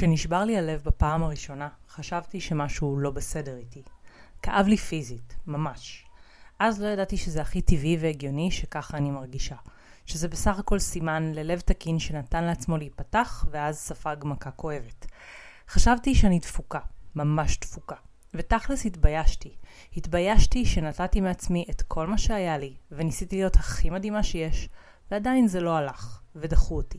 כשנשבר לי הלב בפעם הראשונה, חשבתי שמשהו לא בסדר איתי. כאב לי פיזית, ממש. אז לא ידעתי שזה הכי טבעי והגיוני שככה אני מרגישה. שזה בסך הכל סימן ללב תקין שנתן לעצמו להיפתח, ואז ספג מכה כואבת. חשבתי שאני דפוקה, ממש דפוקה. ותכלס התביישתי. התביישתי שנתתי מעצמי את כל מה שהיה לי, וניסיתי להיות הכי מדהימה שיש, ועדיין זה לא הלך, ודחו אותי.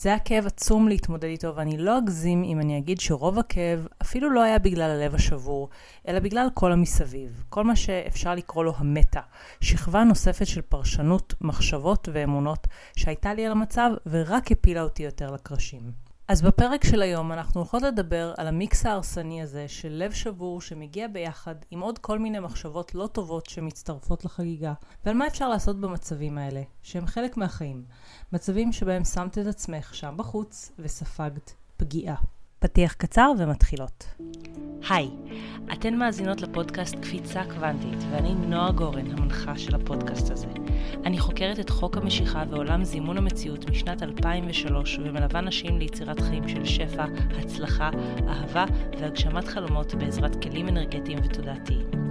זה היה כאב עצום להתמודד איתו, ואני לא אגזים אם אני אגיד שרוב הכאב אפילו לא היה בגלל הלב השבור, אלא בגלל כל המסביב. כל מה שאפשר לקרוא לו המטה. שכבה נוספת של פרשנות, מחשבות ואמונות שהייתה לי על המצב, ורק הפילה אותי יותר לקרשים. אז בפרק של היום אנחנו הולכות לדבר על המיקס ההרסני הזה של לב שבור שמגיע ביחד עם עוד כל מיני מחשבות לא טובות שמצטרפות לחגיגה, ועל מה אפשר לעשות במצבים האלה, שהם חלק מהחיים. מצבים שבהם שמת את עצמך שם בחוץ וספגת פגיעה. פתיח קצר ומתחילות. היי, אתן מאזינות לפודקאסט קפיצה קוונטית, ואני נועה גורן, המנחה של הפודקאסט הזה. אני חוקרת את חוק המשיכה ועולם זימון המציאות משנת 2003, ומלווה נשים ליצירת חיים של שפע, הצלחה, אהבה והגשמת חלומות בעזרת כלים אנרגטיים ותודעתיים.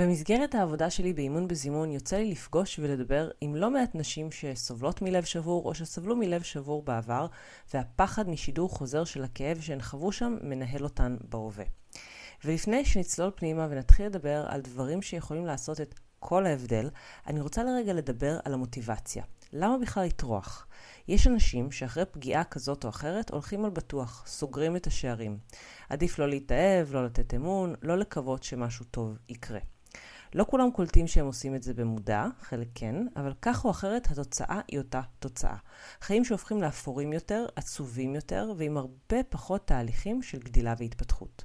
במסגרת העבודה שלי באימון בזימון יוצא לי לפגוש ולדבר עם לא מעט נשים שסובלות מלב שבור או שסבלו מלב שבור בעבר, והפחד משידור חוזר של הכאב שהן חוו שם מנהל אותן בהווה. ולפני שנצלול פנימה ונתחיל לדבר על דברים שיכולים לעשות את כל ההבדל, אני רוצה לרגע לדבר על המוטיבציה. למה בכלל לטרוח? יש אנשים שאחרי פגיעה כזאת או אחרת הולכים על בטוח, סוגרים את השערים. עדיף לא להתאהב, לא לתת אמון, לא לקוות שמשהו טוב יקרה. לא כולם קולטים שהם עושים את זה במודע, חלק כן, אבל כך או אחרת התוצאה היא אותה תוצאה. חיים שהופכים לאפורים יותר, עצובים יותר, ועם הרבה פחות תהליכים של גדילה והתפתחות.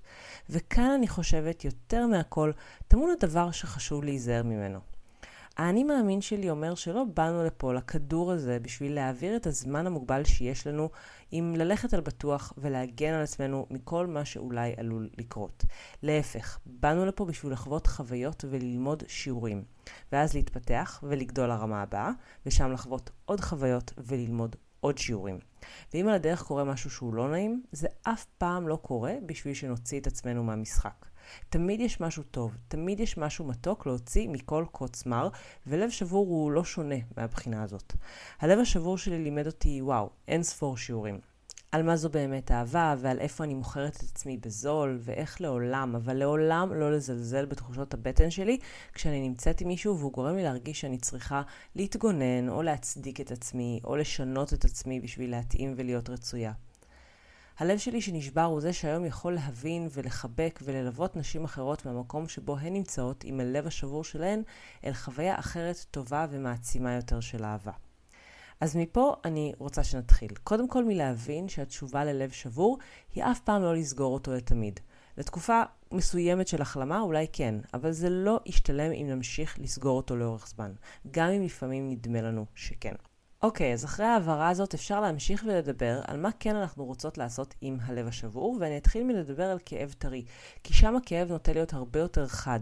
וכאן אני חושבת יותר מהכל, טמון הדבר שחשוב להיזהר ממנו. האני מאמין שלי אומר שלא באנו לפה, לכדור הזה, בשביל להעביר את הזמן המוגבל שיש לנו עם ללכת על בטוח ולהגן על עצמנו מכל מה שאולי עלול לקרות. להפך, באנו לפה בשביל לחוות חוויות וללמוד שיעורים, ואז להתפתח ולגדול לרמה הבאה, ושם לחוות עוד חוויות וללמוד עוד שיעורים. ואם על הדרך קורה משהו שהוא לא נעים, זה אף פעם לא קורה בשביל שנוציא את עצמנו מהמשחק. תמיד יש משהו טוב, תמיד יש משהו מתוק להוציא מכל קוץ מר, ולב שבור הוא לא שונה מהבחינה הזאת. הלב השבור שלי לימד אותי, וואו, אין ספור שיעורים. על מה זו באמת אהבה, ועל איפה אני מוכרת את עצמי בזול, ואיך לעולם, אבל לעולם לא לזלזל בתחושות הבטן שלי כשאני נמצאת עם מישהו והוא גורם לי להרגיש שאני צריכה להתגונן, או להצדיק את עצמי, או לשנות את עצמי בשביל להתאים ולהיות רצויה. הלב שלי שנשבר הוא זה שהיום יכול להבין ולחבק וללוות נשים אחרות מהמקום שבו הן נמצאות עם הלב השבור שלהן אל חוויה אחרת טובה ומעצימה יותר של אהבה. אז מפה אני רוצה שנתחיל. קודם כל מלהבין שהתשובה ללב שבור היא אף פעם לא לסגור אותו לתמיד. לתקופה מסוימת של החלמה אולי כן, אבל זה לא ישתלם אם נמשיך לסגור אותו לאורך זמן, גם אם לפעמים נדמה לנו שכן. אוקיי, אז אחרי ההעברה הזאת אפשר להמשיך ולדבר על מה כן אנחנו רוצות לעשות עם הלב השבור, ואני אתחיל מלדבר על כאב טרי, כי שם הכאב נוטה להיות הרבה יותר חד,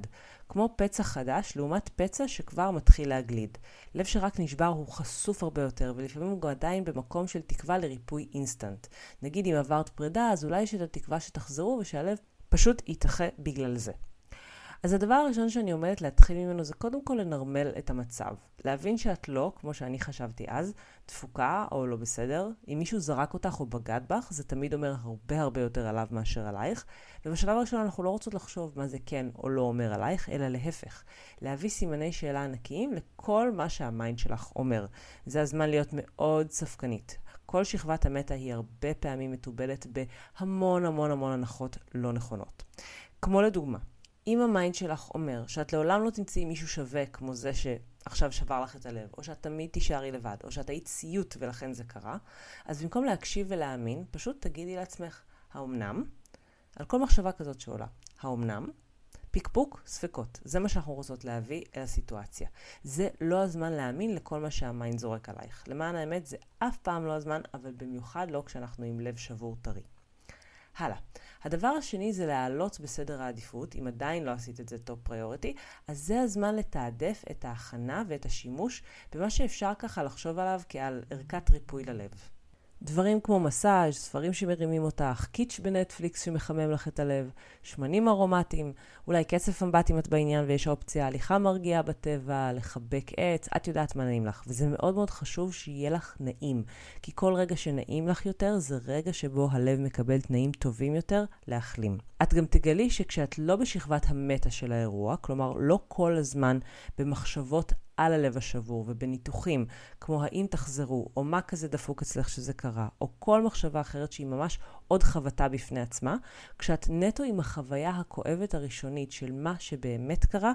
כמו פצע חדש לעומת פצע שכבר מתחיל להגליד. לב שרק נשבר הוא חשוף הרבה יותר, ולפעמים הוא עדיין במקום של תקווה לריפוי אינסטנט. נגיד אם עברת פרידה, אז אולי יש את התקווה שתחזרו ושהלב פשוט יתאחה בגלל זה. אז הדבר הראשון שאני עומדת להתחיל ממנו זה קודם כל לנרמל את המצב. להבין שאת לא, כמו שאני חשבתי אז, דפוקה או לא בסדר. אם מישהו זרק אותך או בגד בך, זה תמיד אומר הרבה הרבה יותר עליו מאשר עלייך. ובשלב הראשון אנחנו לא רוצות לחשוב מה זה כן או לא אומר עלייך, אלא להפך. להביא סימני שאלה ענקיים לכל מה שהמיינד שלך אומר. זה הזמן להיות מאוד ספקנית. כל שכבת המטה היא הרבה פעמים מתובלת בהמון המון המון הנחות לא נכונות. כמו לדוגמה, אם ה mind שלך אומר שאת לעולם לא תמצאי מישהו שווה כמו זה שעכשיו שבר לך את הלב, או שאת תמיד תישארי לבד, או שאת היית סיוט ולכן זה קרה, אז במקום להקשיב ולהאמין, פשוט תגידי לעצמך, האומנם? על כל מחשבה כזאת שעולה, האומנם? פיקפוק, ספקות. זה מה שאנחנו רוצות להביא אל הסיטואציה. זה לא הזמן להאמין לכל מה שה mind זורק עלייך. למען האמת, זה אף פעם לא הזמן, אבל במיוחד לא כשאנחנו עם לב שבור טרי. הלאה. הדבר השני זה להעלות בסדר העדיפות, אם עדיין לא עשית את זה top priority, אז זה הזמן לתעדף את ההכנה ואת השימוש במה שאפשר ככה לחשוב עליו כעל ערכת ריפוי ללב. דברים כמו מסאז', ספרים שמרימים אותך, קיטש בנטפליקס שמחמם לך את הלב, שמנים ארומטיים, אולי קצף אמבט אם את בעניין ויש אופציה, הליכה מרגיעה בטבע, לחבק עץ, את יודעת מה נעים לך. וזה מאוד מאוד חשוב שיהיה לך נעים, כי כל רגע שנעים לך יותר זה רגע שבו הלב מקבל תנאים טובים יותר להחלים. את גם תגלי שכשאת לא בשכבת המטה של האירוע, כלומר לא כל הזמן במחשבות על הלב השבור ובניתוחים, כמו האם תחזרו, או מה כזה דפוק אצלך שזה קרה, או כל מחשבה אחרת שהיא ממש עוד חבטה בפני עצמה, כשאת נטו עם החוויה הכואבת הראשונית של מה שבאמת קרה,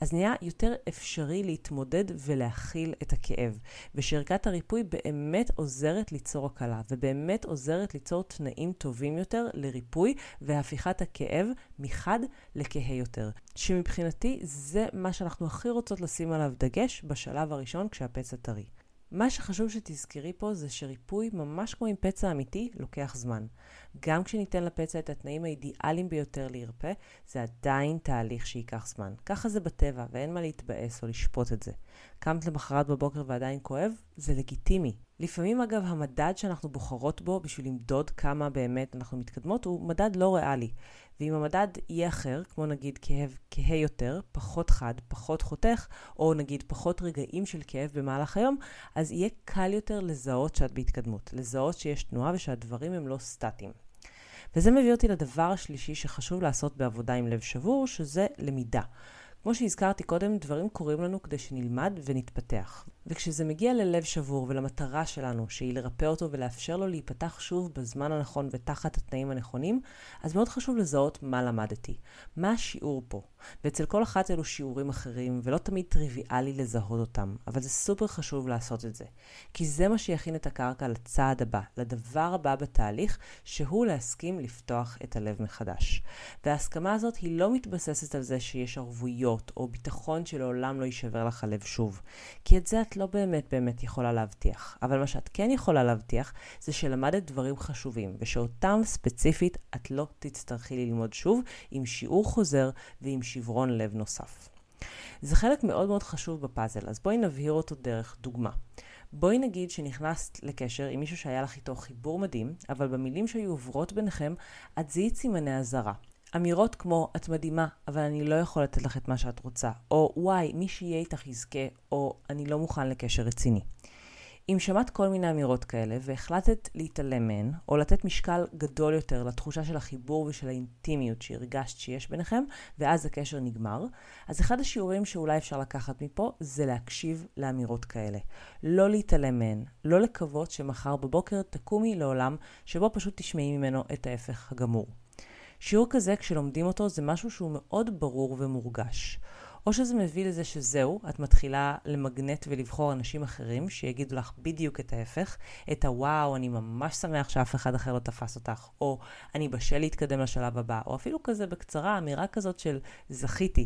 אז נהיה יותר אפשרי להתמודד ולהכיל את הכאב. ושערכת הריפוי באמת עוזרת ליצור הקלה, ובאמת עוזרת ליצור תנאים טובים יותר לריפוי והפיכת הכאב מחד לכהה יותר. שמבחינתי זה מה שאנחנו הכי רוצות לשים עליו דגש בשלב הראשון כשהפצע טרי. מה שחשוב שתזכרי פה זה שריפוי, ממש כמו עם פצע אמיתי, לוקח זמן. גם כשניתן לפצע את התנאים האידיאליים ביותר להירפא, זה עדיין תהליך שייקח זמן. ככה זה בטבע, ואין מה להתבאס או לשפוט את זה. קמת למחרת בבוקר ועדיין כואב? זה לגיטימי. לפעמים אגב המדד שאנחנו בוחרות בו בשביל למדוד כמה באמת אנחנו מתקדמות הוא מדד לא ריאלי. ואם המדד יהיה אחר, כמו נגיד כאב כהה יותר, פחות חד, פחות חותך, או נגיד פחות רגעים של כאב במהלך היום, אז יהיה קל יותר לזהות שאת בהתקדמות, לזהות שיש תנועה ושהדברים הם לא סטטיים. וזה מביא אותי לדבר השלישי שחשוב לעשות בעבודה עם לב שבור, שזה למידה. כמו שהזכרתי קודם, דברים קורים לנו כדי שנלמד ונתפתח. וכשזה מגיע ללב שבור ולמטרה שלנו, שהיא לרפא אותו ולאפשר לו להיפתח שוב בזמן הנכון ותחת התנאים הנכונים, אז מאוד חשוב לזהות מה למדתי. מה השיעור פה? ואצל כל אחת אלו שיעורים אחרים, ולא תמיד טריוויאלי לזהות אותם, אבל זה סופר חשוב לעשות את זה. כי זה מה שיכין את הקרקע לצעד הבא, לדבר הבא בתהליך, שהוא להסכים לפתוח את הלב מחדש. וההסכמה הזאת היא לא מתבססת על זה שיש ערבויות, או ביטחון שלעולם לא יישבר לך הלב שוב. כי את זה את לא באמת באמת יכולה להבטיח. אבל מה שאת כן יכולה להבטיח, זה שלמדת דברים חשובים, ושאותם ספציפית את לא תצטרכי ללמוד שוב, עם שיעור חוזר ועם שברון לב נוסף. זה חלק מאוד מאוד חשוב בפאזל, אז בואי נבהיר אותו דרך דוגמה. בואי נגיד שנכנסת לקשר עם מישהו שהיה לך איתו חיבור מדהים, אבל במילים שהיו עוברות ביניכם, את זיהית סימני אזהרה. אמירות כמו, את מדהימה, אבל אני לא יכול לתת לך את מה שאת רוצה, או וואי, מי שיהיה איתך יזכה, או אני לא מוכן לקשר רציני. אם שמעת כל מיני אמירות כאלה והחלטת להתעלם מהן, או לתת משקל גדול יותר לתחושה של החיבור ושל האינטימיות שהרגשת שיש ביניכם, ואז הקשר נגמר, אז אחד השיעורים שאולי אפשר לקחת מפה זה להקשיב לאמירות כאלה. לא להתעלם מהן, לא לקוות שמחר בבוקר תקומי לעולם שבו פשוט תשמעי ממנו את ההפך הגמור. שיעור כזה, כשלומדים אותו, זה משהו שהוא מאוד ברור ומורגש. או שזה מביא לזה שזהו, את מתחילה למגנט ולבחור אנשים אחרים שיגידו לך בדיוק את ההפך, את הוואו, אני ממש שמח שאף אחד אחר לא תפס אותך, או אני בשל להתקדם לשלב הבא, או אפילו כזה בקצרה, אמירה כזאת של זכיתי.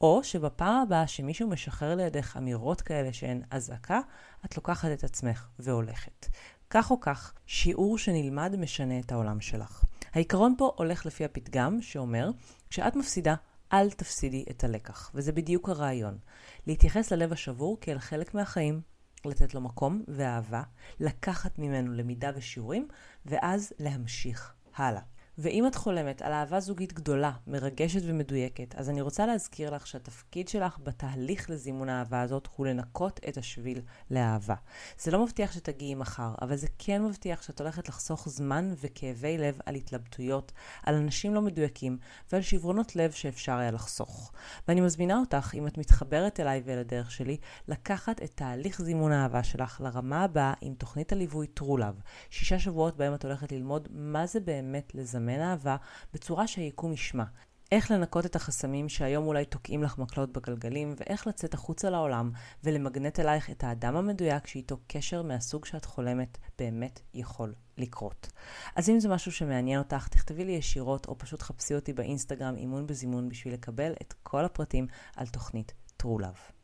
או שבפעם הבאה שמישהו משחרר לידך אמירות כאלה שהן אזעקה, את לוקחת את עצמך והולכת. כך או כך, שיעור שנלמד משנה את העולם שלך. העיקרון פה הולך לפי הפתגם שאומר, כשאת מפסידה, אל תפסידי את הלקח. וזה בדיוק הרעיון. להתייחס ללב השבור כאל חלק מהחיים, לתת לו מקום ואהבה, לקחת ממנו למידה ושיעורים, ואז להמשיך הלאה. ואם את חולמת על אהבה זוגית גדולה, מרגשת ומדויקת, אז אני רוצה להזכיר לך שהתפקיד שלך בתהליך לזימון האהבה הזאת הוא לנקות את השביל לאהבה. זה לא מבטיח שתגיעי מחר, אבל זה כן מבטיח שאת הולכת לחסוך זמן וכאבי לב על התלבטויות, על אנשים לא מדויקים ועל שברונות לב שאפשר היה לחסוך. ואני מזמינה אותך, אם את מתחברת אליי ולדרך שלי, לקחת את תהליך זימון האהבה שלך לרמה הבאה עם תוכנית הליווי True Love. שישה שבועות בהם את הולכת ללמוד מה זה באמת לזמן. לזמן אהבה בצורה שהיקום ישמע. איך לנקות את החסמים שהיום אולי תוקעים לך מקלות בגלגלים, ואיך לצאת החוצה לעולם ולמגנט אלייך את האדם המדויק שאיתו קשר מהסוג שאת חולמת באמת יכול לקרות. אז אם זה משהו שמעניין אותך, תכתבי לי ישירות או פשוט חפשי אותי באינסטגרם אימון בזימון בשביל לקבל את כל הפרטים על תוכנית True Love.